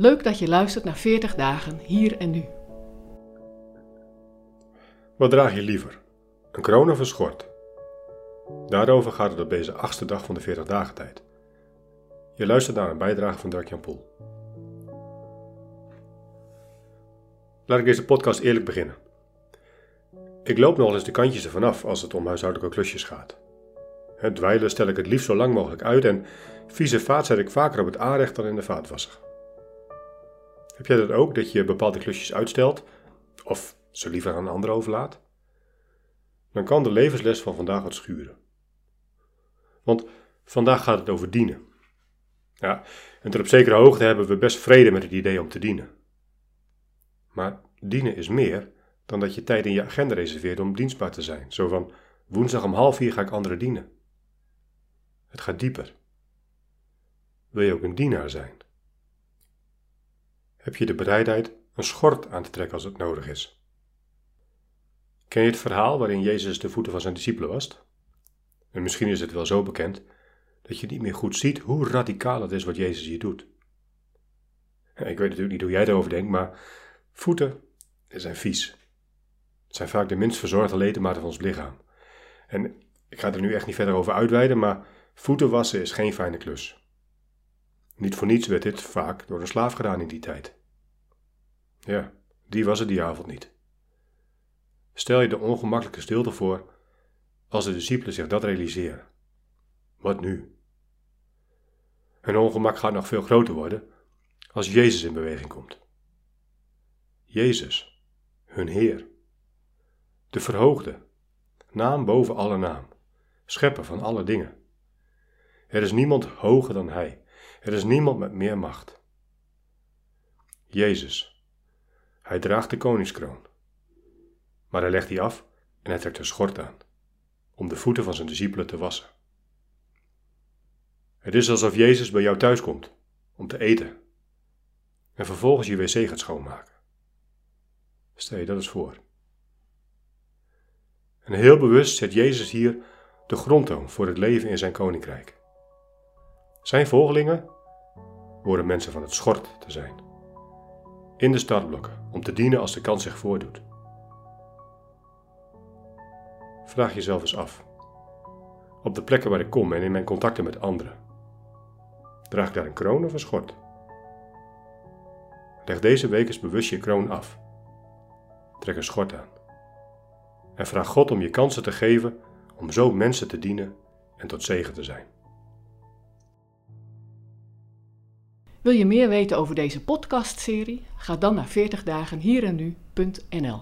Leuk dat je luistert naar 40 dagen hier en nu. Wat draag je liever? Een kroon of een schort? Daarover gaat het op deze achtste dag van de 40 dagen tijd. Je luistert naar een bijdrage van Dirk-Jan Poel. Laat ik deze podcast eerlijk beginnen. Ik loop nog eens de kantjes ervan af als het om huishoudelijke klusjes gaat. Het dweilen stel ik het liefst zo lang mogelijk uit en vieze vaat zet ik vaker op het aanrecht dan in de vaatwasser. Heb jij dat ook, dat je bepaalde klusjes uitstelt of ze liever aan een overlaat? Dan kan de levensles van vandaag wat schuren. Want vandaag gaat het over dienen. Ja, en tot op zekere hoogte hebben we best vrede met het idee om te dienen. Maar dienen is meer dan dat je tijd in je agenda reserveert om dienstbaar te zijn. Zo van woensdag om half vier ga ik anderen dienen. Het gaat dieper. Wil je ook een dienaar zijn? Heb je de bereidheid een schort aan te trekken als het nodig is? Ken je het verhaal waarin Jezus de voeten van zijn discipelen wast? En misschien is het wel zo bekend dat je niet meer goed ziet hoe radicaal het is wat Jezus hier doet. Ik weet natuurlijk niet hoe jij erover denkt, maar voeten zijn vies. Het zijn vaak de minst verzorgde ledematen van ons lichaam. En ik ga er nu echt niet verder over uitweiden, maar voeten wassen is geen fijne klus. Niet voor niets werd dit vaak door een slaaf gedaan in die tijd. Ja, die was het die avond niet. Stel je de ongemakkelijke stilte voor als de discipelen zich dat realiseren. Wat nu? Hun ongemak gaat nog veel groter worden als Jezus in beweging komt. Jezus, hun Heer. De verhoogde, naam boven alle naam, schepper van alle dingen. Er is niemand hoger dan Hij, er is niemand met meer macht. Jezus, Hij draagt de koningskroon. Maar hij legt die af en hij trekt een schort aan, om de voeten van zijn discipelen te wassen. Het is alsof Jezus bij jou thuis komt om te eten en vervolgens je wc gaat schoonmaken. Stel je dat eens voor. En heel bewust zet Jezus hier de grondtoon voor het leven in zijn koninkrijk. Zijn volgelingen worden mensen van het schort te zijn. In de startblokken om te dienen als de kans zich voordoet. Vraag jezelf eens af. Op de plekken waar ik kom en in mijn contacten met anderen. Draag ik daar een kroon of een schort? Leg deze week eens bewust je kroon af. Trek een schort aan. En vraag God om je kansen te geven om zo mensen te dienen en tot zegen te zijn. Wil je meer weten over deze podcastserie? Ga dan naar 40dagenhierennu.nl